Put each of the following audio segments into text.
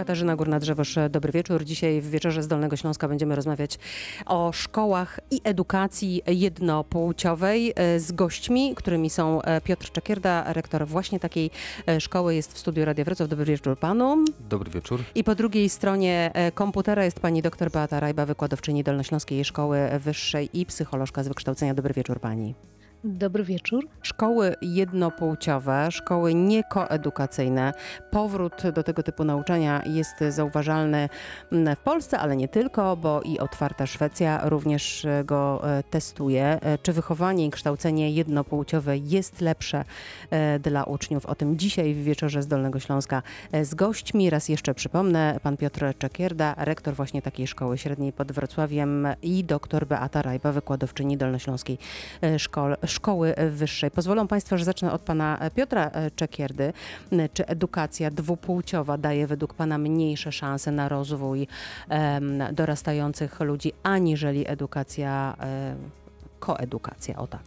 Katarzyna Górna-Drzewosz, dobry wieczór. Dzisiaj w Wieczorze z Dolnego Śląska będziemy rozmawiać o szkołach i edukacji jednopłciowej e, z gośćmi, którymi są e, Piotr Czekierda, rektor właśnie takiej e, szkoły, jest w studiu Radia Wrocław. Dobry wieczór panu. Dobry wieczór. I po drugiej stronie komputera jest pani dr Beata Rajba, wykładowczyni Dolnośląskiej Szkoły Wyższej i psycholożka z wykształcenia. Dobry wieczór pani. Dobry wieczór. Szkoły jednopłciowe, szkoły niekoedukacyjne, powrót do tego typu nauczania jest zauważalny w Polsce, ale nie tylko, bo i otwarta Szwecja również go e, testuje. E, Czy wychowanie i kształcenie jednopłciowe jest lepsze e, dla uczniów? O tym dzisiaj w wieczorze z Dolnego Śląska z gośćmi. Raz jeszcze przypomnę, pan Piotr Czekierda, rektor właśnie takiej szkoły średniej pod Wrocławiem i doktor Beata Rajba, wykładowczyni Dolnośląskiej szkol, Szkoły Wyższej. Pozwolą Państwo, że zacznę od Pana Piotra e, Czekierdy. Czy edukacja dwupłciowa daje według Pana mniejsze szanse na rozwój em, dorastających ludzi, aniżeli edukacja, e, koedukacja, o tak?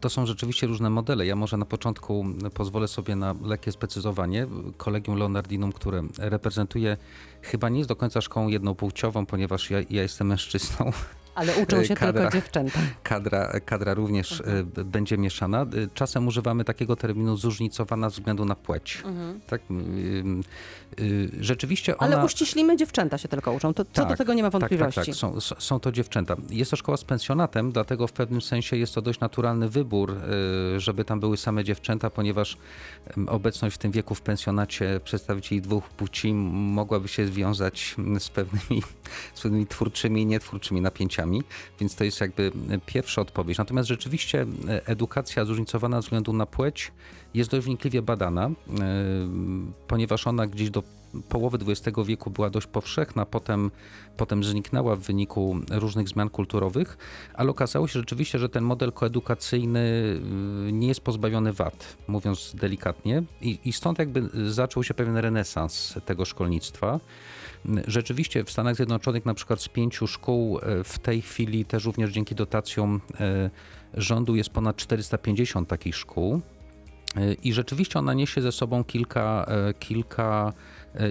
To są rzeczywiście różne modele. Ja może na początku pozwolę sobie na lekkie sprecyzowanie. Kolegium Leonardinum, które reprezentuje, chyba nie jest do końca szkołą jednopłciową, ponieważ ja, ja jestem mężczyzną. Ale uczą się Kadra. tylko dziewczęta. Kadra, kadra również Mhm. e, b- będzie mieszana. E, Czasem używamy takiego terminu zróżnicowana ze względu na płeć. Tak? Ym, y, Rzeczywiście ona... Ale uściślimy, dziewczęta się tylko uczą. To, co do Tak, tego nie ma Tak, wątpliwości. tak, tak. Są, s- są to dziewczęta. Jest to szkoła z pensjonatem, dlatego w pewnym sensie jest to dość naturalny wybór, żeby tam były same dziewczęta, ponieważ obecność w tym wieku w pensjonacie przedstawicieli dwóch płci mogłaby się związać z pewnymi, z pewnymi twórczymi i nietwórczymi napięciami, więc to jest jakby e, pierwsza odpowiedź. Natomiast rzeczywiście e, edukacja zróżnicowana ze względu na płeć jest dość wnikliwie badana, y, ponieważ ona gdzieś do połowy XX wieku była dość powszechna, potem, potem zniknęła w wyniku różnych zmian kulturowych, ale okazało się rzeczywiście, że ten model koedukacyjny nie jest pozbawiony wad, mówiąc delikatnie, i, i stąd jakby zaczął się pewien renesans tego szkolnictwa. Rzeczywiście w Stanach Zjednoczonych na przykład z pięciu szkół e, w tej chwili też również dzięki dotacjom e, rządu jest ponad 450 takich szkół. E, I rzeczywiście ona niesie ze sobą kilka, kilka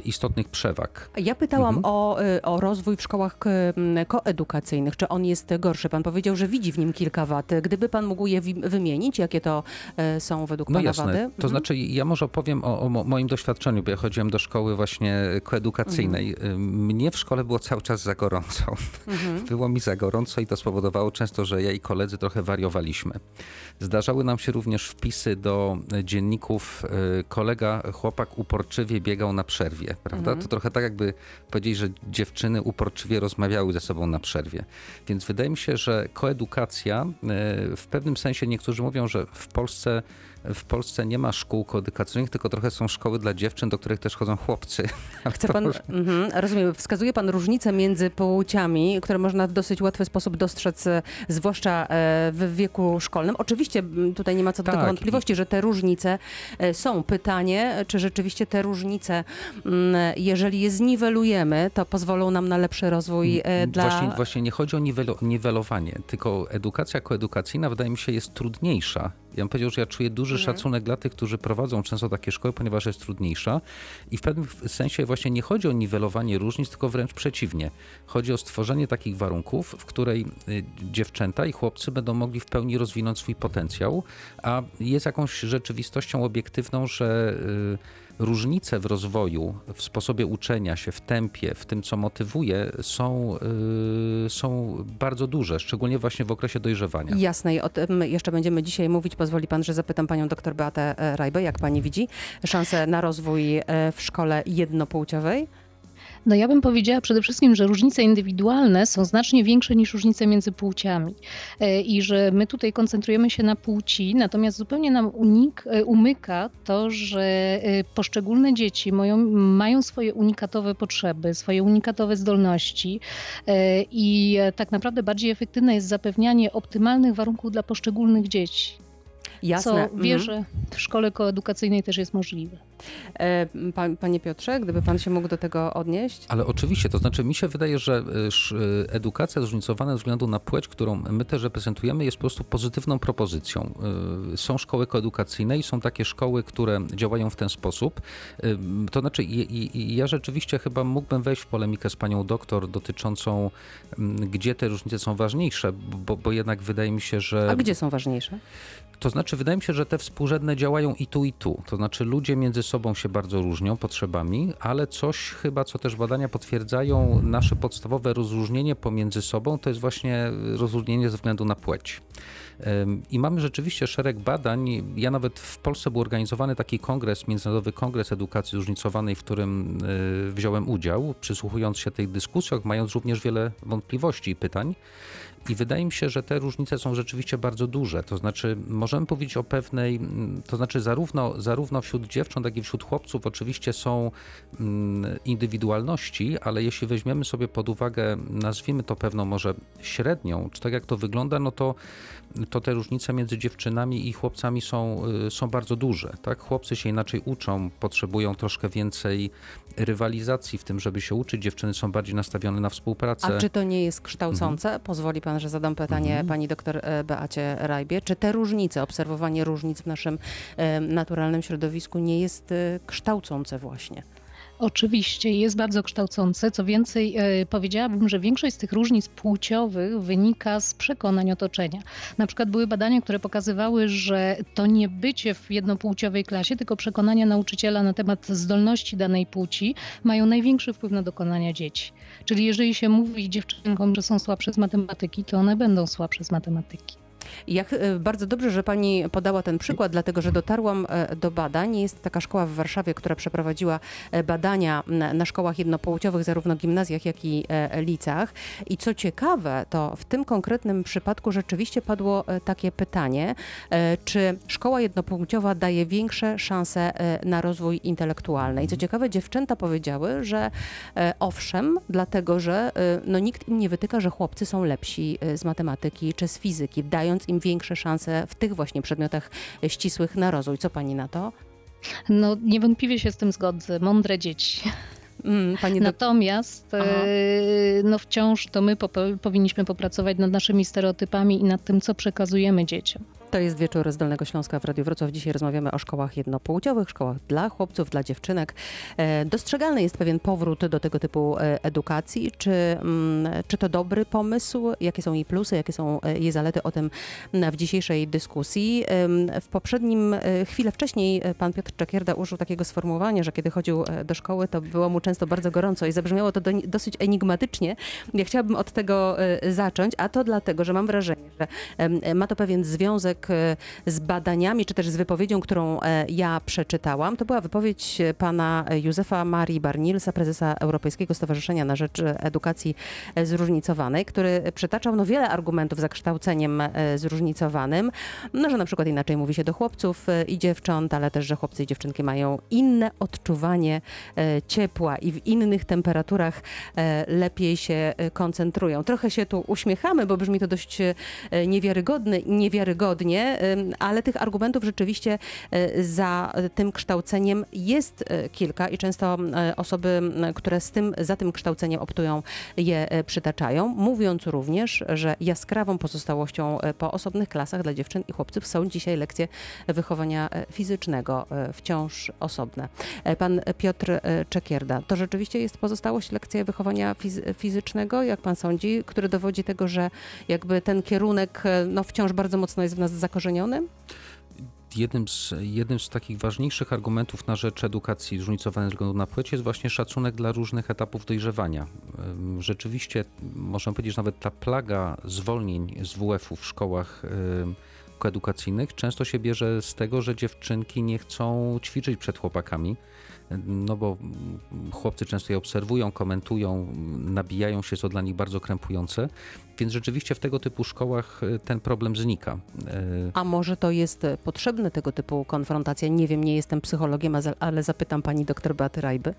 istotnych przewag. Ja pytałam Mhm. o, y, o rozwój w szkołach koedukacyjnych. Czy on jest gorszy? Pan powiedział, że widzi w nim kilka wad. Gdyby pan mógł je wymienić, jakie to e, są według No pana jasne. wady? To Mhm. znaczy, ja może opowiem o, o mo- moim doświadczeniu, bo ja chodziłem do szkoły właśnie koedukacyjnej. Mhm. Mnie w szkole było cały czas za gorąco. Mhm. Było mi za gorąco i to spowodowało często, że ja i koledzy trochę wariowaliśmy. Zdarzały nam się również wpisy do dzienników. y, Kolega, chłopak uporczywie biegał na przerwie, prawda? To trochę tak jakby powiedzieć, że dziewczyny uporczywie rozmawiały ze sobą na przerwie. Więc wydaje mi się, że koedukacja y, w pewnym sensie niektórzy mówią, że w Polsce w Polsce nie ma szkół koedukacyjnych, tylko trochę są szkoły dla dziewczyn, do których też chodzą chłopcy. Chce pan, mhm, rozumiem, wskazuje pan różnice między płciami, które można w dosyć łatwy sposób dostrzec, e, zwłaszcza e, w wieku szkolnym. Oczywiście tutaj nie ma co do tego Tak, wątpliwości, że te różnice e, są. Pytanie, czy rzeczywiście te różnice, jeżeli je zniwelujemy, to pozwolą nam na lepszy rozwój dla... Właśnie, właśnie nie chodzi o niwelo, niwelowanie, tylko edukacja koedukacyjna wydaje mi się jest trudniejsza. Ja bym powiedział, że ja czuję duży Mhm. szacunek dla tych, którzy prowadzą często takie szkoły, ponieważ jest trudniejsza i w pewnym sensie właśnie nie chodzi o niwelowanie różnic, tylko wręcz przeciwnie. Chodzi o stworzenie takich warunków, w której y, dziewczęta i chłopcy będą mogli w pełni rozwinąć swój potencjał, a jest jakąś rzeczywistością obiektywną, że y, różnice w rozwoju, w sposobie uczenia się, w tempie, w tym, co motywuje, są, y, są bardzo duże, szczególnie właśnie w okresie dojrzewania. Jasne, i o tym jeszcze będziemy dzisiaj mówić. Pozwoli pan, że zapytam panią dr Beatę e, Rajbę, jak pani widzi szansę na rozwój e, w szkole jednopłciowej? No ja bym powiedziała przede wszystkim, że różnice indywidualne są znacznie większe niż różnice między płciami E, i że my tutaj koncentrujemy się na płci, natomiast zupełnie nam unik, e, umyka to, że e, poszczególne dzieci mają, mają swoje unikatowe potrzeby, swoje unikatowe zdolności i tak naprawdę bardziej efektywne jest zapewnianie optymalnych warunków dla poszczególnych dzieci, Jasne. co mhm. wierzę w szkole koedukacyjnej też jest możliwe. E, Pan, panie Piotrze, gdyby pan się mógł do tego odnieść? Ale oczywiście, to znaczy mi się wydaje, że sz- y, edukacja zróżnicowana ze względu na płeć, którą my też reprezentujemy, jest po prostu pozytywną propozycją. Są szkoły koedukacyjne i są takie szkoły, które działają w ten sposób. To znaczy, ja rzeczywiście chyba mógłbym wejść w polemikę z panią doktor dotyczącą, gdzie te różnice są ważniejsze, bo, bo jednak wydaje mi się, że. A gdzie są ważniejsze? To znaczy, wydaje mi się, że te współrzędne działają i tu, i tu. To znaczy, ludzie między sobą się bardzo różnią potrzebami, ale coś chyba, co też badania potwierdzają, nasze podstawowe rozróżnienie pomiędzy sobą to jest właśnie rozróżnienie ze względu na płeć. I mamy rzeczywiście szereg badań. Ja nawet w Polsce był organizowany taki kongres, Międzynarodowy Kongres Edukacji Zróżnicowanej, w którym y, wziąłem udział, przysłuchując się tych dyskusjach, mając również wiele wątpliwości i pytań. I wydaje mi się, że te różnice są rzeczywiście bardzo duże. To znaczy, możemy powiedzieć o pewnej, mm, to znaczy, zarówno, zarówno wśród dziewcząt, jak i wśród chłopców, oczywiście są mm, indywidualności, ale jeśli weźmiemy sobie pod uwagę, nazwijmy to pewną może średnią, czy tak jak to wygląda, no to, to te różnice między dziewczynami i chłopcami są, y, są bardzo duże. Tak? Chłopcy się inaczej uczą, potrzebują troszkę więcej rywalizacji w tym, żeby się uczyć. Dziewczyny są bardziej nastawione na współpracę. A czy to nie jest kształcące? Pozwoli pan, że zadam pytanie Mhm. pani doktor e, Beacie Rajbie. Czy te różnice, obserwowanie różnic w naszym e, naturalnym środowisku nie jest e, kształcące właśnie? Oczywiście jest bardzo kształcące. Co więcej, e, powiedziałabym, że większość z tych różnic płciowych wynika z przekonań otoczenia. Na przykład były badania, które pokazywały, że to nie bycie w jednopłciowej klasie, tylko przekonania nauczyciela na temat zdolności danej płci mają największy wpływ na dokonania dzieci. Czyli jeżeli się mówi dziewczynkom, że są słabsze z matematyki, to one będą słabsze z matematyki. Jak e, bardzo dobrze, że pani podała ten przykład, dlatego że dotarłam e, do badań. Jest taka szkoła w Warszawie, która przeprowadziła e, badania na, szkołach jednopłciowych, zarówno gimnazjach, jak i licach. I co ciekawe, to w tym konkretnym przypadku rzeczywiście padło takie pytanie, czy szkoła jednopłciowa daje większe szanse na rozwój intelektualny. I co ciekawe, dziewczęta powiedziały, że owszem, dlatego że no, nikt im nie wytyka, że chłopcy są lepsi z matematyki czy z fizyki, dając im większe szanse w tych właśnie przedmiotach ścisłych na rozwój. Co pani na to? No niewątpliwie się z tym zgodzę. Mądre dzieci. Mm, pani. Natomiast e, no wciąż to my powinniśmy popracować nad naszymi stereotypami i nad tym, co przekazujemy dzieciom. To jest wieczór z Dolnego Śląska w Radiu Wrocław. Dzisiaj rozmawiamy o szkołach jednopłciowych, szkołach dla chłopców, dla dziewczynek. E, Dostrzegalny jest pewien powrót do tego typu e, edukacji. Czy, mm, czy to dobry pomysł? Jakie są jej plusy, jakie są e, jej zalety? O tym mm, w dzisiejszej dyskusji. W poprzednim, chwilę wcześniej pan Piotr Czekierda użył takiego sformułowania, że kiedy chodził do szkoły, to było mu często bardzo gorąco i zabrzmiało to do, dosyć enigmatycznie. Ja chciałabym od tego zacząć, a to dlatego, że mam wrażenie, że ma to pewien związek e, z badaniami, czy też z wypowiedzią, którą e, ja przeczytałam. To była wypowiedź e, pana Józefa Marii Barnilsa, prezesa Europejskiego Stowarzyszenia na Rzecz Edukacji Zróżnicowanej, który przytaczał no, wiele argumentów za kształceniem zróżnicowanym. No, że na przykład inaczej mówi się do chłopców i dziewcząt, ale też, że chłopcy i dziewczynki mają inne odczuwanie ciepła i w innych temperaturach lepiej się koncentrują. Trochę się tu uśmiechamy, bo brzmi to dość niewiarygodny, niewiarygodnie, ale tych argumentów rzeczywiście e, za tym kształceniem jest e, kilka i często e, osoby, które z tym, za tym kształceniem optują, je przytaczają, mówiąc również, że jaskrawą pozostałością po osobnych klasach dla dziewczyn i chłopców są dzisiaj lekcje wychowania fizycznego, wciąż osobne. E, Pan Piotr Czekierda, to rzeczywiście jest pozostałość lekcja wychowania fiz- fizycznego, jak pan sądzi, który dowodzi tego, że jakby ten kierunek no, wciąż bardzo mocno jest w nas zakorzeniony? jednym z, jednym z takich ważniejszych argumentów na rzecz edukacji zróżnicowanej ze względu na płeć jest właśnie szacunek dla różnych etapów dojrzewania. Rzeczywiście, można powiedzieć, nawet ta plaga zwolnień z WF-u w szkołach ym, koedukacyjnych często się bierze z tego, że dziewczynki nie chcą ćwiczyć przed chłopakami, no bo mm, chłopcy często je obserwują, komentują, mm, nabijają się, to dla nich bardzo krępujące, więc rzeczywiście w tego typu szkołach y, ten problem znika. Y, A może to jest e, potrzebne tego typu konfrontacja? Nie wiem, nie jestem psychologiem, ale zapytam pani doktor Beaty Rajby.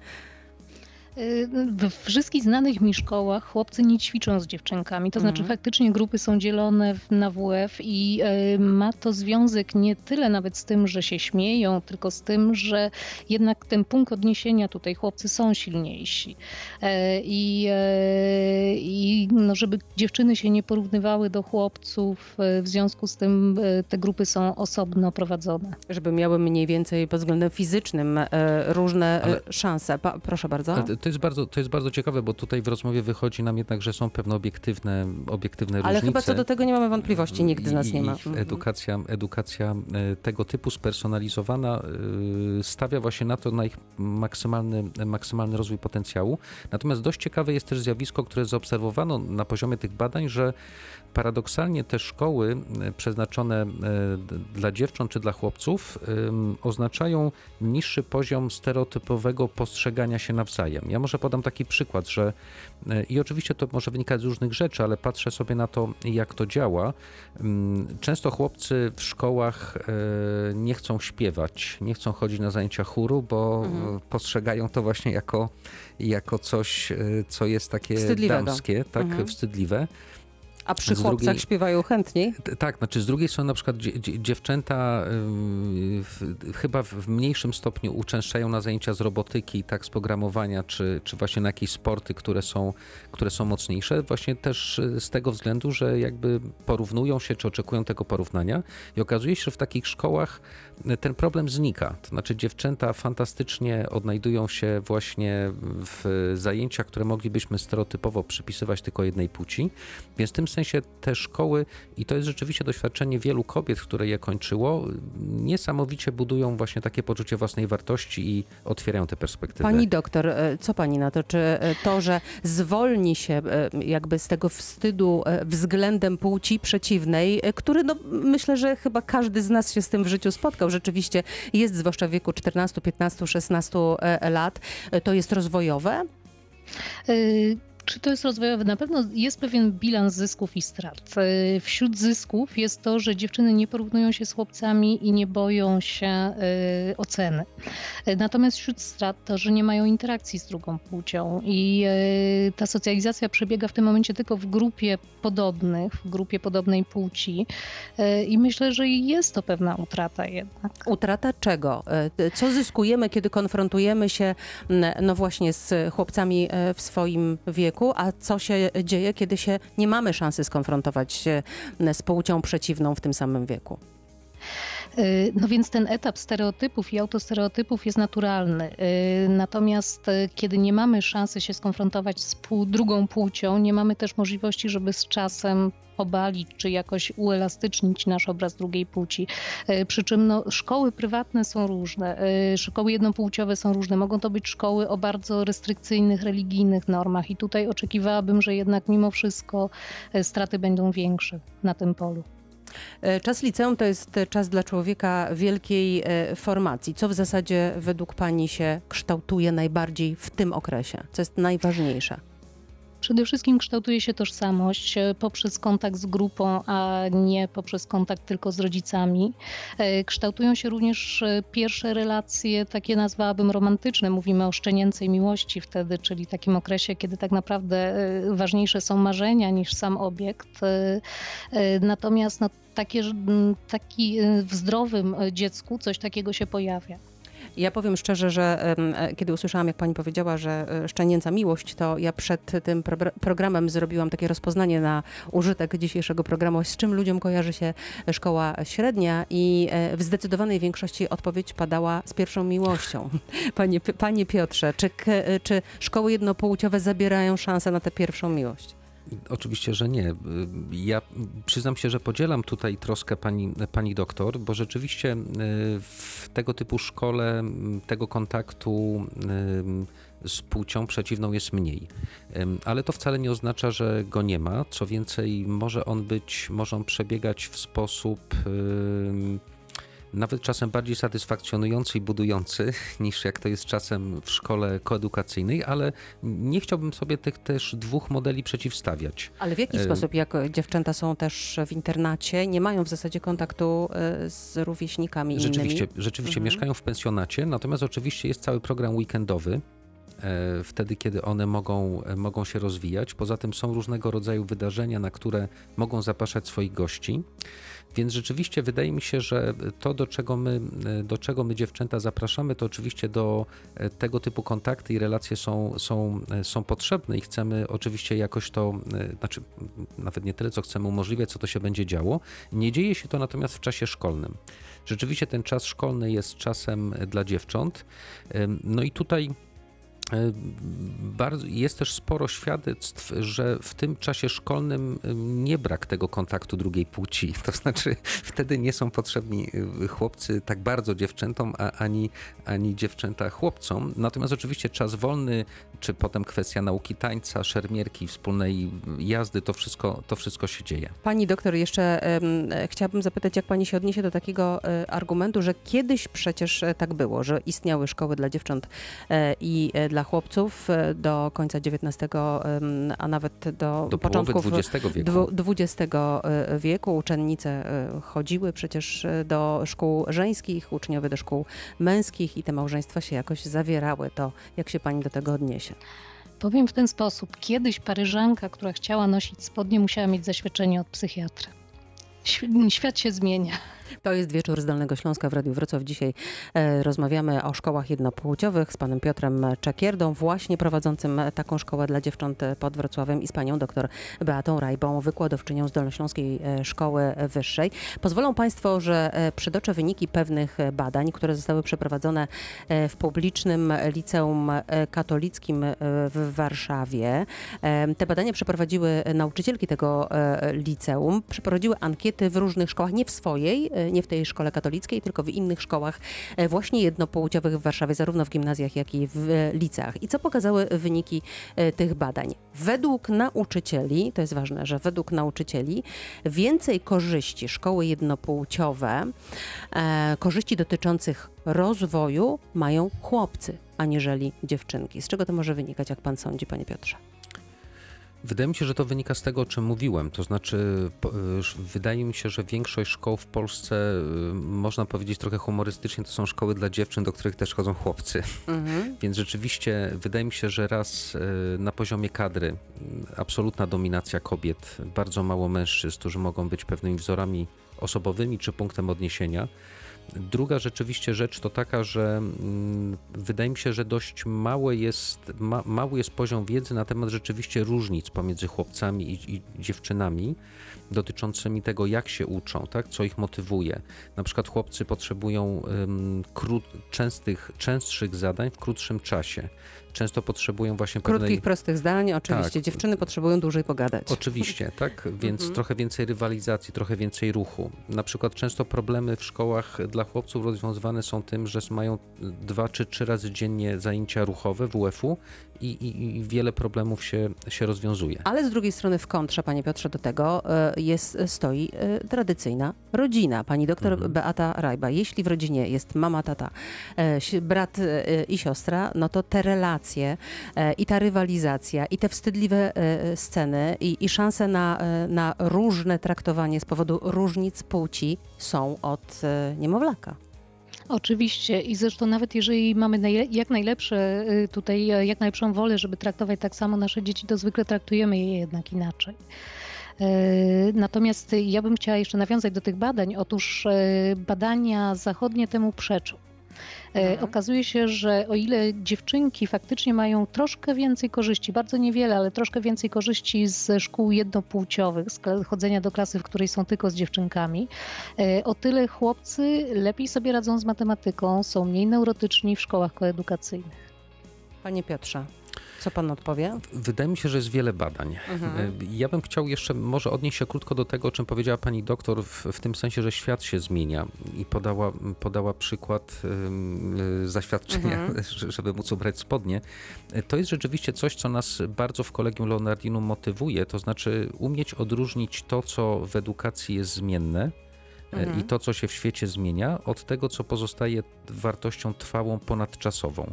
We wszystkich znanych mi szkołach chłopcy nie ćwiczą z dziewczynkami. To znaczy, Mhm. faktycznie grupy są dzielone na WF i y, ma to związek nie tyle nawet z tym, że się śmieją, tylko z tym, że jednak ten punkt odniesienia tutaj chłopcy są silniejsi. E, I, e, i no, żeby dziewczyny się nie porównywały do chłopców, e, w związku z tym e, te grupy są osobno prowadzone. Żeby miały mniej więcej pod względem fizycznym e, różne e, Ale- szanse. Pa, proszę bardzo. Ale To jest, bardzo, to jest bardzo ciekawe, bo tutaj w rozmowie wychodzi nam jednak, że są pewne obiektywne, obiektywne Ale różnice. chyba co do tego nie mamy wątpliwości, nikt z nas I- nie ma. i. Edukacja, edukacja e, tego typu spersonalizowana e, stawia właśnie na to, na ich maksymalny, maksymalny rozwój potencjału. Natomiast dość ciekawe jest też zjawisko, które zaobserwowano na poziomie tych badań, że paradoksalnie te szkoły e, przeznaczone e, dla dziewcząt czy dla chłopców oznaczają niższy poziom stereotypowego postrzegania się nawzajem. Ja może podam taki przykład, że e, i oczywiście to może wynikać z różnych rzeczy, ale patrzę sobie na to, jak to działa. Często chłopcy w szkołach nie chcą śpiewać, nie chcą chodzić na zajęcia chóru, bo Mhm. postrzegają to właśnie jako, jako coś, co jest takie Wstydliwego. damskie, tak Mhm. wstydliwe. A przy chłopcach drugiej- śpiewają chętniej? Tak, znaczy z drugiej strony na przykład dzie- dzie- dziewczęta w, chyba w mniejszym stopniu uczęszczają na zajęcia z robotyki, tak z programowania, czy, czy właśnie na jakieś sporty, które są, które są mocniejsze, właśnie też y, z tego względu, że jakby porównują się, czy oczekują tego porównania i okazuje się, że w takich szkołach y, ten problem znika. To znaczy dziewczęta fantastycznie odnajdują się właśnie w zajęciach, które moglibyśmy stereotypowo przypisywać tylko jednej płci, więc tym sensie te szkoły, i to jest rzeczywiście doświadczenie wielu kobiet, które je kończyło, niesamowicie budują właśnie takie poczucie własnej wartości i otwierają te perspektywy. Pani doktor, e, co pani na to? Czy e, to, że zwolni się e, jakby z tego wstydu względem płci przeciwnej, który no, myślę, że chyba każdy z nas się z tym w życiu spotkał, rzeczywiście jest, zwłaszcza w wieku 14, 15, 16 e, lat, to jest rozwojowe? Y, Czy to jest rozwojowe? Na pewno jest pewien bilans zysków i strat. Y, Wśród zysków jest to, że dziewczyny nie porównują się z chłopcami i nie boją się y, oceny. Y, Natomiast wśród strat to, że nie mają interakcji z drugą płcią i ta socjalizacja przebiega w tym momencie tylko w grupie podobnych, w grupie podobnej płci i myślę, że jest to pewna utrata jednak. Utrata czego? E, Co zyskujemy, kiedy konfrontujemy się no właśnie z chłopcami e, w swoim wieku, a co się dzieje, kiedy się nie mamy szansy skonfrontować z płcią przeciwną w tym samym wieku? Y, No więc ten etap stereotypów i autostereotypów jest naturalny. Y, Natomiast y, kiedy nie mamy szansy się skonfrontować z pół, drugą płcią, nie mamy też możliwości, żeby z czasem obalić czy jakoś uelastycznić nasz obraz drugiej płci. Przy czym no, szkoły prywatne są różne, szkoły jednopłciowe są różne. Mogą to być szkoły o bardzo restrykcyjnych, religijnych normach i tutaj oczekiwałabym, że jednak mimo wszystko straty będą większe na tym polu. E, Czas liceum to jest czas dla człowieka wielkiej e, formacji. Co w zasadzie według Pani się kształtuje najbardziej w tym okresie? Co jest najważniejsze? Przede wszystkim kształtuje się tożsamość e, poprzez kontakt z grupą, a nie poprzez kontakt tylko z rodzicami. E, Kształtują się również e, pierwsze relacje, takie nazwałabym romantyczne. Mówimy o szczenięcej miłości wtedy, czyli takim okresie, kiedy tak naprawdę ważniejsze są marzenia niż sam obiekt. Natomiast no, takie, taki w zdrowym dziecku coś takiego się pojawia. Ja powiem szczerze, że e, kiedy usłyszałam, jak pani powiedziała, że e, szczenięca miłość, to ja przed tym pro- programem zrobiłam takie rozpoznanie na użytek dzisiejszego programu, z czym ludziom kojarzy się szkoła średnia i e, w zdecydowanej większości odpowiedź padała z pierwszą miłością. Panie, panie Piotrze, czy, czy szkoły jednopłciowe zabierają szansę na tę pierwszą miłość? Oczywiście, że nie. Ja przyznam się, że podzielam tutaj troskę pani, pani doktor, bo rzeczywiście y, w tego typu szkole tego kontaktu y, z płcią przeciwną jest mniej. Ale to wcale nie oznacza, że go nie ma. Co więcej, może on być, może on przebiegać w sposób nawet czasem bardziej satysfakcjonujący i budujący niż jak to jest czasem w szkole koedukacyjnej, ale nie chciałbym sobie tych też dwóch modeli przeciwstawiać. Ale w jaki E, sposób, jak dziewczęta są też w internacie, nie mają w zasadzie kontaktu e, z rówieśnikami Rzeczywiście, innymi? rzeczywiście Mhm. mieszkają w pensjonacie, natomiast oczywiście jest cały program weekendowy. e, wtedy, kiedy one mogą, mogą się rozwijać. Poza tym są różnego rodzaju wydarzenia, na które mogą zapraszać swoich gości. Więc rzeczywiście wydaje mi się, że to, do czego my, do czego my dziewczęta zapraszamy, to oczywiście do e, tego typu kontakty i relacje są, są, e, są potrzebne i chcemy oczywiście jakoś to, e, znaczy nawet nie tyle, co chcemy umożliwiać, co to się będzie działo. Nie dzieje się to natomiast w czasie szkolnym. Rzeczywiście ten czas szkolny jest czasem dla dziewcząt. No i tutaj Bardzo, jest też sporo świadectw, że w tym czasie szkolnym ym, nie brak tego kontaktu drugiej płci. To znaczy, wtedy nie są potrzebni y, chłopcy tak bardzo dziewczętom, a ani, ani dziewczęta chłopcom. Natomiast oczywiście czas wolny, czy potem kwestia nauki tańca, szermierki, wspólnej jazdy, to wszystko, to wszystko się dzieje. Pani doktor, jeszcze e, chciałabym zapytać, jak pani się odniesie do takiego e, argumentu, że kiedyś przecież e, tak było, że istniały szkoły dla dziewcząt e, i e, dla chłopców e, do końca XIX, a nawet do, Do początków XX wieku. XX e, wieku. Uczennice e, chodziły przecież do szkół żeńskich, uczniowie do szkół męskich i te małżeństwa się jakoś zawierały. To jak się pani do tego odniesie? Powiem w ten sposób. Kiedyś Paryżanka, która chciała nosić spodnie, musiała mieć zaświadczenie od psychiatry. Świ- Świat się zmienia. To jest wieczór z Dolnego Śląska w Radiu Wrocław. Dzisiaj e, rozmawiamy o szkołach jednopłciowych z panem Piotrem Czakierdą, właśnie prowadzącym taką szkołę dla dziewcząt pod Wrocławiem i z panią doktor Beatą Rajbą, wykładowczynią z Dolnośląskiej e, Szkoły Wyższej. Pozwolą państwo, że e, przytoczę wyniki pewnych badań, które zostały przeprowadzone e, w publicznym liceum katolickim w Warszawie. Te badania przeprowadziły nauczycielki tego liceum, przeprowadziły ankiety w różnych szkołach, nie w swojej, nie w tej szkole katolickiej, tylko w innych szkołach e, właśnie jednopłciowych w Warszawie, zarówno w gimnazjach, jak i w e, liceach. I co pokazały wyniki e, tych badań? Według nauczycieli, to jest ważne, że według nauczycieli więcej korzyści szkoły jednopłciowe, korzyści dotyczących rozwoju mają chłopcy, aniżeli dziewczynki. Z czego to może wynikać, jak pan sądzi, panie Piotrze? Wydaje mi się, że to wynika z tego, o czym mówiłem. To znaczy, y, wydaje mi się, że większość szkoł w Polsce, y, można powiedzieć trochę humorystycznie, to są szkoły dla dziewczyn, do których też chodzą chłopcy. Mhm. Więc rzeczywiście wydaje mi się, że raz y, na poziomie kadry absolutna dominacja kobiet, bardzo mało mężczyzn, którzy mogą być pewnymi wzorami osobowymi czy punktem odniesienia. Druga rzeczywiście rzecz to taka, że mm, wydaje mi się, że dość małe jest, ma, mały jest poziom wiedzy na temat rzeczywiście różnic pomiędzy chłopcami i, i dziewczynami dotyczącymi tego, jak się uczą, tak? co ich motywuje. Na przykład chłopcy potrzebują ym, krót, częstych, częstszych zadań w krótszym czasie. Często potrzebują właśnie pewnej... Krótkich, prostych zdań. Oczywiście Tak. dziewczyny potrzebują dłużej pogadać. Oczywiście, tak? Więc Mhm. trochę więcej rywalizacji, trochę więcej ruchu. Na przykład często problemy w szkołach dla chłopców rozwiązywane są tym, że mają dwa czy trzy razy dziennie zajęcia ruchowe WF-u i, i, i wiele problemów się, się rozwiązuje. Ale z drugiej strony w kontrze, panie Piotrze, do tego e, jest, stoi e, tradycyjna rodzina. Pani doktor Mhm. Beata Rajba. Jeśli w rodzinie jest mama, tata, e, brat e, i siostra, no to te relacje e, i ta rywalizacja i te wstydliwe e, sceny i, i szanse na, e, na różne traktowanie z powodu różnic płci są od e, niemowlaka. Oczywiście i zresztą nawet jeżeli mamy jak najlepsze y, tutaj, e, jak najlepszą wolę, żeby traktować tak samo nasze dzieci, to zwykle traktujemy je jednak inaczej. E, Natomiast ja bym chciała jeszcze nawiązać do tych badań. Otóż e, badania zachodnie temu przeczą. E, Mhm. Okazuje się, że o ile dziewczynki faktycznie mają troszkę więcej korzyści, bardzo niewiele, ale troszkę więcej korzyści ze szkół jednopłciowych, z chodzenia do klasy, w której są tylko z dziewczynkami, e, o tyle chłopcy lepiej sobie radzą z matematyką, są mniej neurotyczni w szkołach koedukacyjnych. Panie Piotrze, co pan odpowie? Wydaje mi się, że jest wiele badań. Mhm. E, Ja bym chciał jeszcze może odnieść się krótko do tego, o czym powiedziała pani doktor, w, w tym sensie, że świat się zmienia i podała, podała przykład ym, y, zaświadczenia, Mhm. że- żeby móc ubrać spodnie. E, To jest rzeczywiście coś, co nas bardzo w Kolegium Leonardinum motywuje, to znaczy umieć odróżnić to, co w edukacji jest zmienne, e, Mhm. i to, co się w świecie zmienia, od tego, co pozostaje wartością trwałą, ponadczasową.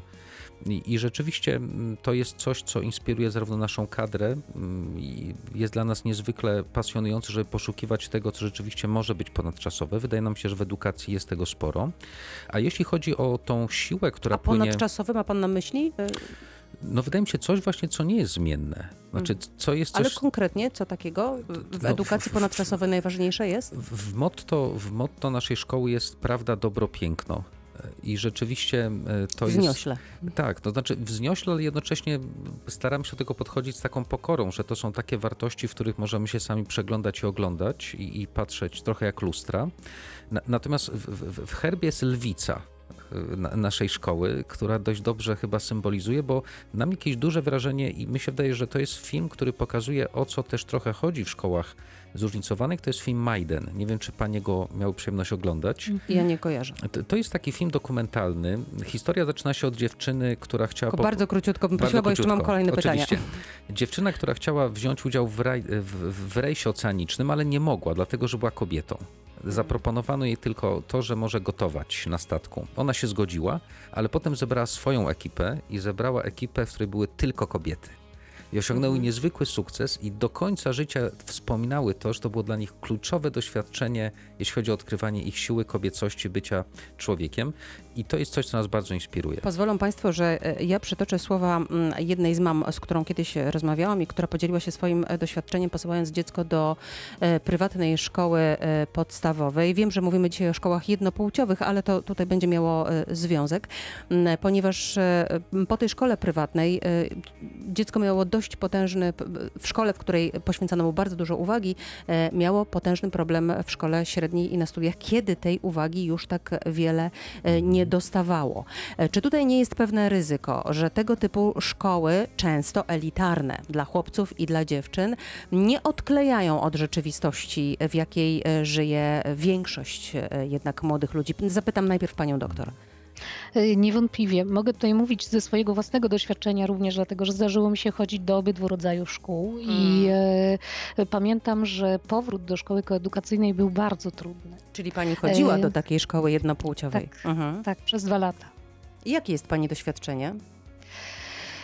I, I rzeczywiście mm, to jest coś, co inspiruje zarówno naszą kadrę mm, i jest dla nas niezwykle pasjonujące, żeby poszukiwać tego, co rzeczywiście może być ponadczasowe. Wydaje nam się, że w edukacji jest tego sporo. A jeśli chodzi o tą siłę, która A płynie... ponadczasowy ma pan na myśli? E, No wydaje mi się coś właśnie, co nie jest zmienne. Znaczy, co jest coś... Ale konkretnie, co takiego w No, edukacji ponadczasowej najważniejsze jest? W w motto, w motto naszej szkoły jest prawda, dobro, piękno. I rzeczywiście e, to jest... Wzniośle. Tak, to znaczy wzniośle, ale jednocześnie staramy się do tego podchodzić z taką pokorą, że to są takie wartości, w których możemy się sami przeglądać i oglądać i, i patrzeć trochę jak lustra. Na, natomiast w, w, w herbie jest lwica na, naszej szkoły, która dość dobrze chyba symbolizuje, bo nam jakieś duże wrażenie i mi się wydaje, że to jest film, który pokazuje o co też trochę chodzi w szkołach zróżnicowanych, to jest film Maiden. Nie wiem, czy panie go miały przyjemność oglądać. Ja nie kojarzę. To, to jest taki film dokumentalny. Historia zaczyna się od dziewczyny, która chciała... Po- bardzo króciutko bym prosiła, bo jeszcze mam kolejne pytania. Oczywiście. Dziewczyna, która chciała wziąć udział w, raj, w, w rejsie oceanicznym, ale nie mogła, dlatego że była kobietą. Zaproponowano jej tylko to, że może gotować na statku. Ona się zgodziła, ale potem zebrała swoją ekipę i zebrała ekipę, w której były tylko kobiety. I osiągnęły niezwykły sukces i do końca życia wspominały to, że to było dla nich kluczowe doświadczenie, jeśli chodzi o odkrywanie ich siły, kobiecości, bycia człowiekiem. I to jest coś, co nas bardzo inspiruje. Pozwolą Państwo, że e, ja przytoczę słowa mm, jednej z mam, z którą kiedyś rozmawiałam i która podzieliła się swoim e, doświadczeniem, posyłając dziecko do e, prywatnej szkoły e, podstawowej. Wiem, że mówimy dzisiaj o szkołach jednopłciowych, ale to tutaj będzie miało e, związek, ponieważ e, po tej szkole prywatnej e, dziecko miało dość potężny, p- w szkole, w której poświęcano mu bardzo dużo uwagi, e, miało potężny problem w szkole średniej i na studiach, kiedy tej uwagi już tak wiele e, nie dostawało. E, Czy tutaj nie jest pewne ryzyko, że tego typu szkoły, często elitarne dla chłopców i dla dziewczyn, nie odklejają od rzeczywistości, w jakiej żyje większość jednak młodych ludzi? Zapytam najpierw panią doktor. Y, Niewątpliwie. Mogę tutaj mówić ze swojego własnego doświadczenia również, dlatego że zdarzyło mi się chodzić do obydwu rodzajów szkół i e, pamiętam, że powrót do szkoły koedukacyjnej był bardzo trudny. Czyli pani chodziła E, do takiej szkoły jednopłciowej? tak. Mhm. Tak, przez dwa lata. Jakie jest pani doświadczenie?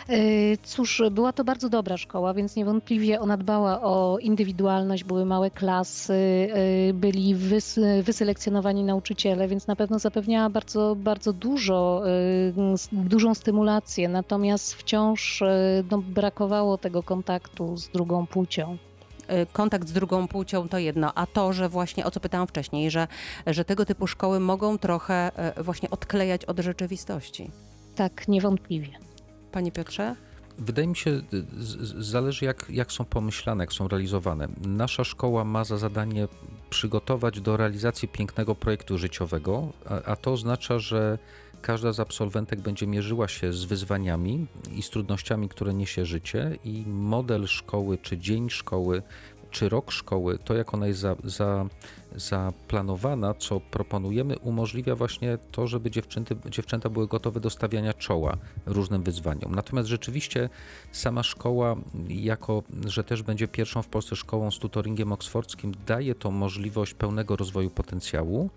E, Cóż, była to bardzo dobra szkoła, więc niewątpliwie ona dbała o indywidualność, były małe klasy, e, byli wys, wyselekcjonowani nauczyciele, więc na pewno zapewniała bardzo, bardzo dużo, e, dużą stymulację, natomiast wciąż no, brakowało tego kontaktu z drugą płcią. Kontakt z drugą płcią to jedno, a to, że właśnie o co pytałam wcześniej, że, że tego typu szkoły mogą trochę właśnie odklejać od rzeczywistości. Tak, niewątpliwie. Panie Piotrze? Wydaje mi się, y, zależy jak, jak są pomyślane, jak są realizowane. Nasza szkoła ma za zadanie przygotować do realizacji pięknego projektu życiowego, a, a to oznacza, że każda z absolwentek będzie mierzyła się z wyzwaniami i z trudnościami, które niesie życie i model szkoły, czy dzień szkoły, czy rok szkoły, to jak ona jest za, za, zaplanowana, co proponujemy, umożliwia właśnie to, żeby dziewczęty, dziewczęta były gotowe do stawiania czoła różnym wyzwaniom. Natomiast rzeczywiście sama szkoła, jako że też będzie pierwszą w Polsce szkołą z tutoringiem oksfordzkim, daje to możliwość pełnego rozwoju potencjału.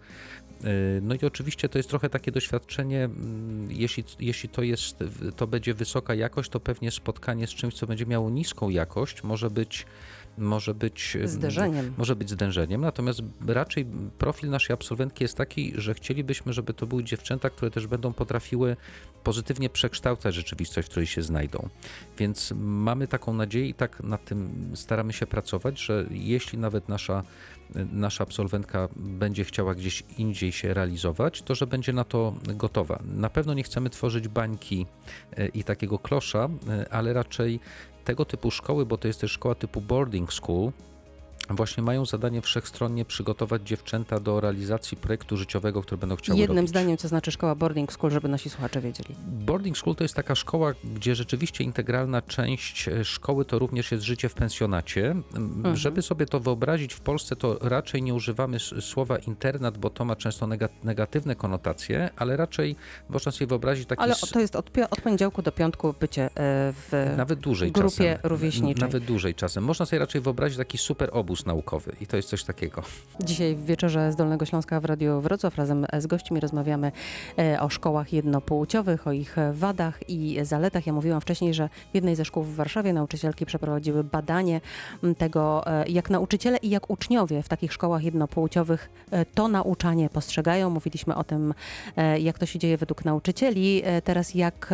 Yy, No i oczywiście to jest trochę takie doświadczenie, mm, jeśli, jeśli to, jest, to będzie wysoka jakość, to pewnie spotkanie z czymś, co będzie miało niską jakość, może być może być mm, Zderzeniem. może być zderzeniem, natomiast raczej profil naszej absolwentki jest taki, że chcielibyśmy, żeby to były dziewczęta, które też będą potrafiły pozytywnie przekształcać rzeczywistość, w której się znajdą. Więc mamy taką nadzieję i tak nad tym staramy się pracować, że jeśli nawet nasza, nasza absolwentka będzie chciała gdzieś indziej się realizować, to że będzie na to gotowa. Na pewno nie chcemy tworzyć bańki e, i takiego klosza, e, ale raczej tego typu szkoły, bo to jest też szkoła typu boarding school, właśnie mają zadanie wszechstronnie przygotować dziewczęta do realizacji projektu życiowego, który będą chciały Jednym robić. zdaniem, co znaczy szkoła boarding school, żeby nasi słuchacze wiedzieli. Boarding school to jest taka szkoła, gdzie rzeczywiście integralna część e, szkoły to również jest życie w pensjonacie. M, Żeby sobie to wyobrazić w Polsce, to raczej nie używamy słowa internat, bo to ma często nega- negatywne konotacje, ale raczej można sobie wyobrazić taki Ale to jest od, od poniedziałku do piątku bycie e, w nawet dłużej grupie czasem. rówieśniczej. Nawet dłużej czasem. Można sobie raczej wyobrazić taki super obóz naukowy i to jest coś takiego. Dzisiaj w wieczorze z Dolnego Śląska w Radiu Wrocław razem z gośćmi rozmawiamy e, o szkołach jednopłciowych, o ich wadach i zaletach. Ja mówiłam wcześniej, że w jednej ze szkół w Warszawie nauczycielki przeprowadziły badanie tego, e, jak nauczyciele i jak uczniowie w takich szkołach jednopłciowych e, to nauczanie postrzegają. Mówiliśmy o tym, jak to się dzieje według nauczycieli. Teraz jak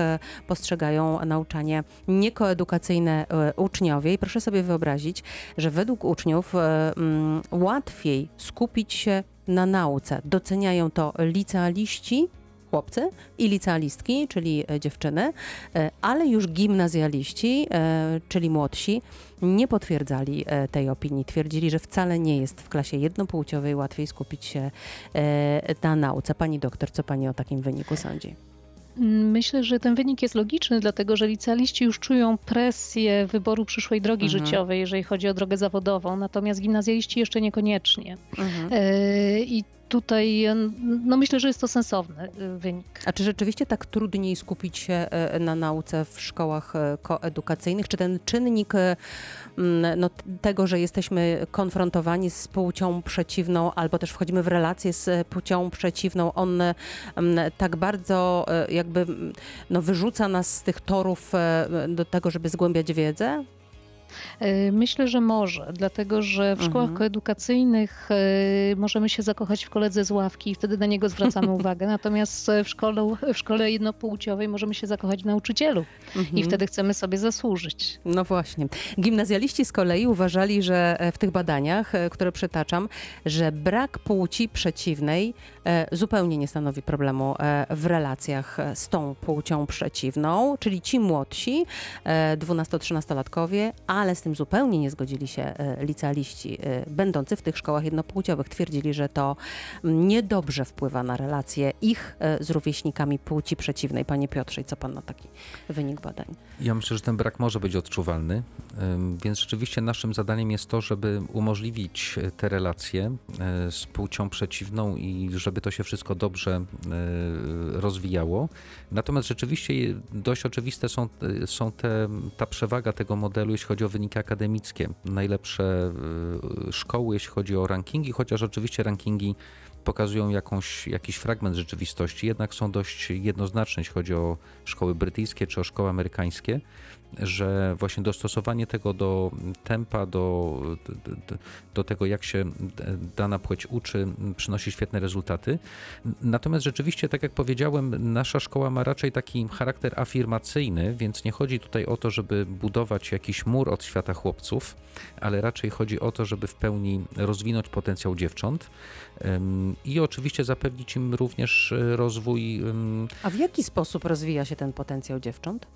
postrzegają nauczanie niekoedukacyjne uczniowie. I proszę sobie wyobrazić, że według uczniów mm, łatwiej skupić się na nauce. Doceniają to licealiści, chłopcy i licealistki, czyli e, dziewczyny, e, ale już gimnazjaliści, e, czyli młodsi, nie potwierdzali e, tej opinii. Twierdzili, że wcale nie jest w klasie jednopłciowej łatwiej skupić się e, na nauce. Pani doktor, co pani o takim wyniku sądzi? Myślę, że ten wynik jest logiczny, dlatego że licealiści już czują presję wyboru przyszłej drogi Mhm. życiowej, jeżeli chodzi o drogę zawodową, natomiast gimnazjaliści jeszcze niekoniecznie. E, I tutaj e, no myślę, że jest to sensowny e, wynik. A czy rzeczywiście tak trudniej skupić się e, na nauce w szkołach koedukacyjnych? Czy ten czynnik no, tego, że jesteśmy konfrontowani z płcią przeciwną, albo też wchodzimy w relacje z płcią przeciwną, on tak bardzo jakby no, wyrzuca nas z tych torów do tego, żeby zgłębiać wiedzę? E, Myślę, że może, dlatego że w szkołach Mhm. koedukacyjnych e, możemy się zakochać w koledze z ławki i wtedy na niego zwracamy uwagę. Natomiast e, w szkole, w szkole jednopłciowej możemy się zakochać w nauczycielu i Mhm. wtedy chcemy sobie zasłużyć. No właśnie. Gimnazjaliści z kolei uważali, że w tych badaniach, które przytaczam, że brak płci przeciwnej zupełnie nie stanowi problemu e, w relacjach e, z tą płcią przeciwną, czyli ci młodsi, e, 12-13-latkowie, ale z tym zupełnie nie zgodzili się e, licealiści e, będący w tych szkołach jednopłciowych. Twierdzili, że to niedobrze wpływa na relacje ich e, z rówieśnikami płci przeciwnej. Panie Piotrze, i co pan na taki wynik badań? Ja myślę, że ten brak może być odczuwalny, więc rzeczywiście naszym zadaniem jest to, żeby umożliwić e, te relacje e, z płcią przeciwną i żeby to się wszystko dobrze e, rozwijało. Natomiast rzeczywiście dość oczywiste są, e, są te, ta przewaga tego modelu, jeśli chodzi o wyniki akademickie. Najlepsze e, szkoły, jeśli chodzi o rankingi, chociaż oczywiście rankingi pokazują jakąś, jakiś fragment rzeczywistości, jednak są dość jednoznaczne, jeśli chodzi o szkoły brytyjskie czy o szkoły amerykańskie, że właśnie dostosowanie tego do tempa, do, do, tego, jak się dana płeć uczy, przynosi świetne rezultaty. Natomiast rzeczywiście, tak jak powiedziałem, nasza szkoła ma raczej taki charakter afirmacyjny, więc nie chodzi tutaj o to, żeby budować jakiś mur od świata chłopców, ale raczej chodzi o to, żeby w pełni rozwinąć potencjał dziewcząt i oczywiście zapewnić im również y, rozwój A w jaki sposób rozwija się ten potencjał dziewcząt?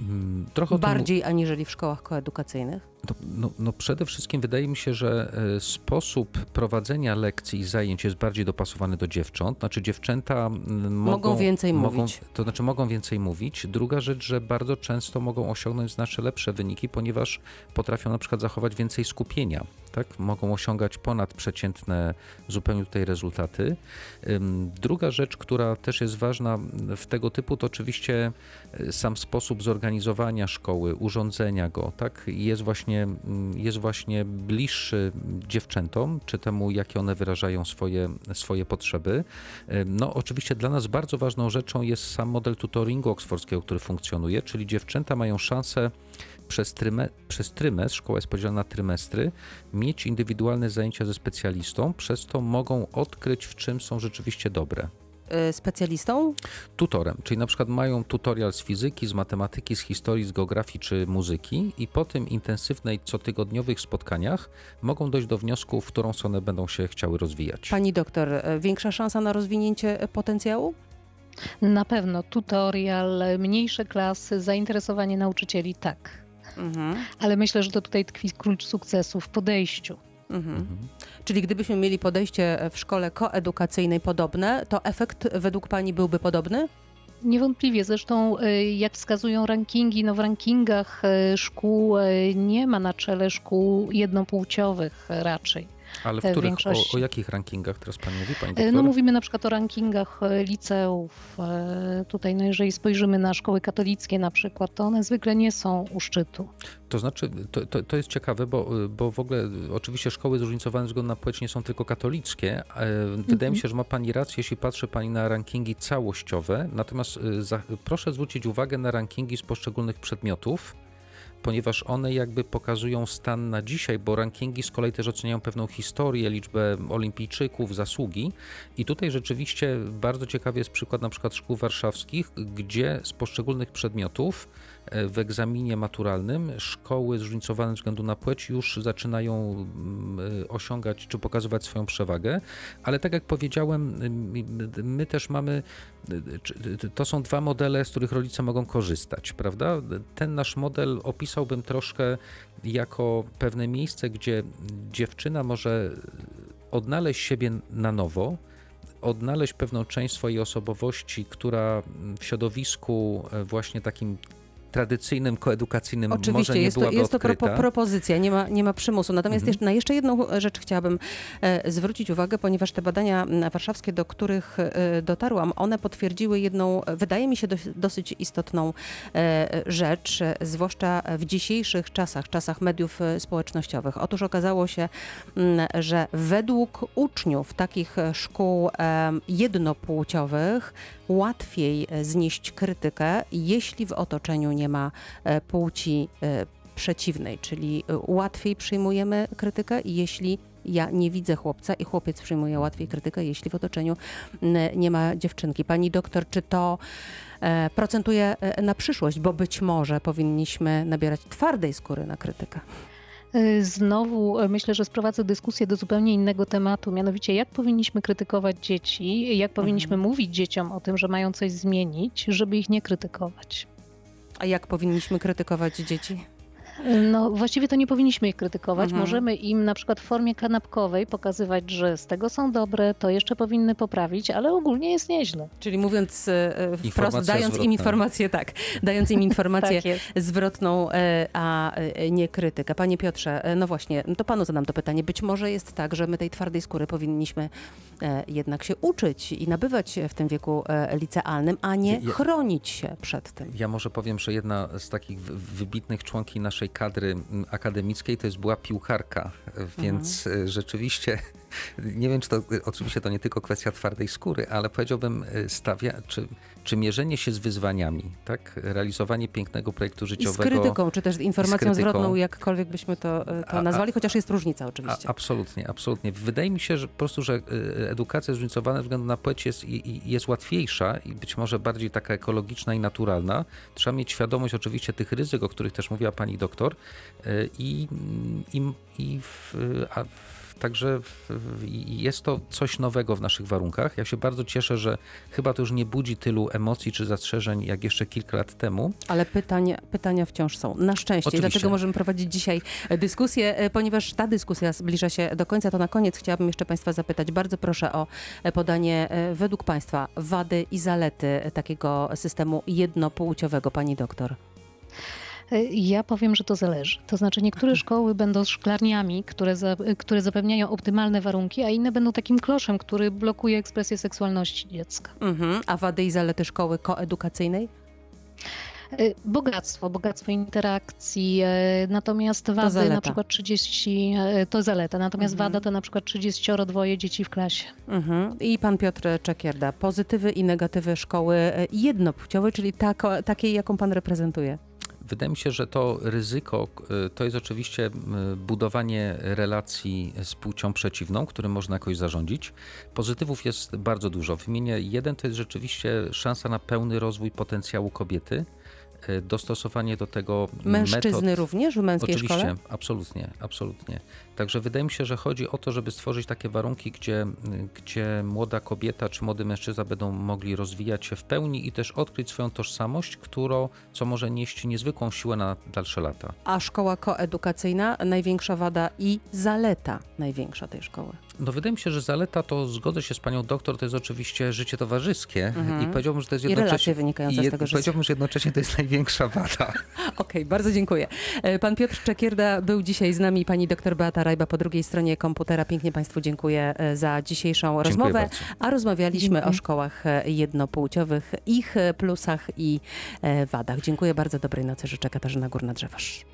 Ym, trochę Bardziej aniżeli w szkołach koedukacyjnych? No, no, no przede wszystkim wydaje mi się, że e, sposób prowadzenia lekcji i zajęć jest bardziej dopasowany do dziewcząt. Znaczy dziewczęta mogą, Mogą więcej mogą, mówić. To znaczy mogą więcej mówić. Druga rzecz, że bardzo często mogą osiągnąć znacznie lepsze wyniki, ponieważ potrafią na przykład zachować więcej skupienia. Tak? Mogą osiągać ponadprzeciętne zupełnie tutaj rezultaty. Druga rzecz, która też jest ważna w tego typu, to oczywiście e, sam sposób zorganizowania szkoły, urządzenia go, tak? Jest właśnie, mm, jest właśnie bliższy dziewczętom, czy temu, jakie one wyrażają swoje, swoje potrzeby. No, oczywiście dla nas bardzo ważną rzeczą jest sam model tutoringu oksfordzkiego, który funkcjonuje, czyli dziewczęta mają szansę przez, tryme, przez trymestr, szkoła jest podzielona na trymestry, mieć indywidualne zajęcia ze specjalistą, przez to mogą odkryć, w czym są rzeczywiście dobre. Y, Specjalistą? Tutorem, czyli na przykład mają tutorial z fizyki, z matematyki, z historii, z geografii czy muzyki i po tym intensywnej, cotygodniowych spotkaniach mogą dojść do wniosku, w którą stronę będą się chciały rozwijać. Pani doktor, y, większa szansa na rozwinięcie y, potencjału? Na pewno tutorial, mniejsze klasy, zainteresowanie nauczycieli tak. Mhm. Ale myślę, że to tutaj tkwi klucz sukcesu w podejściu. Mhm. Mhm. Czyli gdybyśmy mieli podejście w szkole koedukacyjnej podobne, to efekt według Pani byłby podobny? Niewątpliwie, zresztą y, jak wskazują rankingi, no w rankingach y, szkół nie ma na czele szkół jednopłciowych raczej. Ale w których, o, większości. o jakich rankingach teraz Pani mówi, Pani E, doktor? No mówimy na przykład o rankingach e, liceów. E, Tutaj, no jeżeli spojrzymy na szkoły katolickie na przykład, to one zwykle nie są u szczytu. To znaczy, to, to, to jest ciekawe, bo, bo w ogóle oczywiście szkoły zróżnicowane ze względu na płeć nie są tylko katolickie. Wydaje Mhm. mi się, że ma Pani rację, jeśli patrzy Pani na rankingi całościowe. Natomiast za, proszę zwrócić uwagę na rankingi z poszczególnych przedmiotów, ponieważ one jakby pokazują stan na dzisiaj, bo rankingi z kolei też oceniają pewną historię, liczbę olimpijczyków, zasługi. I tutaj rzeczywiście bardzo ciekawy jest przykład na przykład szkół warszawskich, gdzie z poszczególnych przedmiotów w egzaminie maturalnym szkoły zróżnicowane ze względu na płeć już zaczynają mm, e, osiągać czy pokazywać swoją przewagę, ale tak jak powiedziałem, my też mamy, y, to są dwa modele, z których rodzice mogą korzystać, prawda? Ten nasz model opisałbym troszkę jako pewne miejsce, gdzie dziewczyna może odnaleźć siebie na nowo, odnaleźć pewną część swojej osobowości, która w środowisku e, właśnie takim tradycyjnym, koedukacyjnym może Oczywiście, nie jest to, jest to propozycja, nie ma, nie ma przymusu. Natomiast Mhm. jeszcze, na jeszcze jedną rzecz chciałabym e, zwrócić uwagę, ponieważ te badania m, warszawskie, do których e, dotarłam, one potwierdziły jedną, e, wydaje mi się, dos, dosyć istotną e, rzecz, e, zwłaszcza w dzisiejszych czasach, czasach mediów e, społecznościowych. Otóż okazało się, m, że według uczniów takich e, szkół e, jednopłciowych łatwiej e, znieść krytykę, jeśli w otoczeniu nie ma e, płci e, przeciwnej, czyli łatwiej przyjmujemy krytykę, jeśli ja nie widzę chłopca i chłopiec przyjmuje łatwiej krytykę, jeśli w otoczeniu nie ma dziewczynki. Pani doktor, czy to procentuje na przyszłość, bo być może powinniśmy nabierać twardej skóry na krytykę. E, Znowu e, myślę, że sprowadzę dyskusję do zupełnie innego tematu, mianowicie jak powinniśmy krytykować dzieci, jak powinniśmy mówić dzieciom o tym, że mają coś zmienić, żeby ich nie krytykować. A jak powinniśmy krytykować dzieci? No właściwie to nie powinniśmy ich krytykować. Mhm. Możemy im na przykład w formie kanapkowej pokazywać, że z tego są dobre, to jeszcze powinny poprawić, ale ogólnie jest nieźle. Czyli mówiąc e, e, wprost, Informacja dając im zwrotna. informację, tak, dając im informację Tak zwrotną, e, a nie krytykę. Panie Piotrze, no właśnie, to panu zadam to pytanie. Być może jest tak, że my tej twardej skóry powinniśmy jednak się uczyć i nabywać w tym wieku licealnym, a nie Ja- chronić się przed tym. Ja może powiem, że jedna z takich wy- wybitnych członki naszej kadry mm, akademickiej to jest była piłkarka, więc Mhm. e, rzeczywiście nie wiem, czy to oczywiście to nie tylko kwestia twardej skóry, ale powiedziałbym e, stawia, czy, czy mierzenie się z wyzwaniami, tak? Realizowanie pięknego projektu I z życiowego. krytyką, czy też z informacją krytyką. zwrotną, jakkolwiek byśmy to, e, A- to a- nazwali, chociaż jest różnica A, oczywiście. absolutnie, absolutnie. Wydaje mi się, że po prostu, że e, edukacja zróżnicowana ze względu na płeć jest, jest łatwiejsza i być może bardziej taka ekologiczna i naturalna. Trzeba mieć świadomość oczywiście tych ryzyk, o których też mówiła pani doktor i, i, i w, a w, Także jest to coś nowego w naszych warunkach. Ja się bardzo cieszę, że chyba to już nie budzi tylu emocji czy zastrzeżeń jak jeszcze kilka lat temu. Ale pytania, pytania wciąż są. Na szczęście. Oczywiście. Dlatego możemy prowadzić dzisiaj dyskusję. E, Ponieważ ta dyskusja zbliża się do końca, to na koniec chciałabym jeszcze Państwa zapytać. Bardzo proszę o e, podanie e, według Państwa wady i zalety takiego systemu jednopłciowego, Pani doktor. E, Ja powiem, że to zależy. To znaczy niektóre szkoły będą szklarniami, które, za, które zapewniają optymalne warunki, a inne będą takim kloszem, który blokuje ekspresję seksualności dziecka. Mhm. A wady i zalety szkoły koedukacyjnej? E, Bogactwo, bogactwo interakcji, e, natomiast wady na przykład 30, e, to zaleta, natomiast Mhm. wada to na przykład 32 dzieci w klasie. Mhm. I Pan Piotr Czekierda. Pozytywy i negatywy szkoły e, jednopłciowej, czyli tako, takiej, jaką Pan reprezentuje. Wydaje mi się, że to ryzyko y, to jest oczywiście budowanie relacji z płcią przeciwną, którym można jakoś zarządzić. Pozytywów jest bardzo dużo. Wymienię jeden, to jest rzeczywiście szansa na pełny rozwój potencjału kobiety, dostosowanie do tego Mężczyzny metod. również w męskiej Oczywiście, szkole? absolutnie, absolutnie. Także wydaje mi się, że chodzi o to, żeby stworzyć takie warunki, gdzie, gdzie młoda kobieta czy młody mężczyzna będą mogli rozwijać się w pełni i też odkryć swoją tożsamość, którą, co może nieść niezwykłą siłę na dalsze lata. A szkoła koedukacyjna, największa wada i zaleta największa tej szkoły. No wydaje mi się, że zaleta to, zgodzę się z panią doktor, to jest oczywiście życie towarzyskie Mhm. i powiedziałbym, że to jest I jednocześnie... relacje wynikające i z tego życia. Powiedziałbym, że jednocześnie to jest największy największa wada. Okej, bardzo dziękuję. E, Pan Piotr Czekierda był dzisiaj z nami, pani doktor Beata Rajba po drugiej stronie komputera. Pięknie Państwu dziękuję e, za dzisiejszą Dziękuję rozmowę. bardzo. A rozmawialiśmy Dziękuję. o szkołach e, jednopłciowych, ich plusach i wadach. Dziękuję bardzo, dobrej nocy. Życzę Katarzyna Górna-Drzewosz.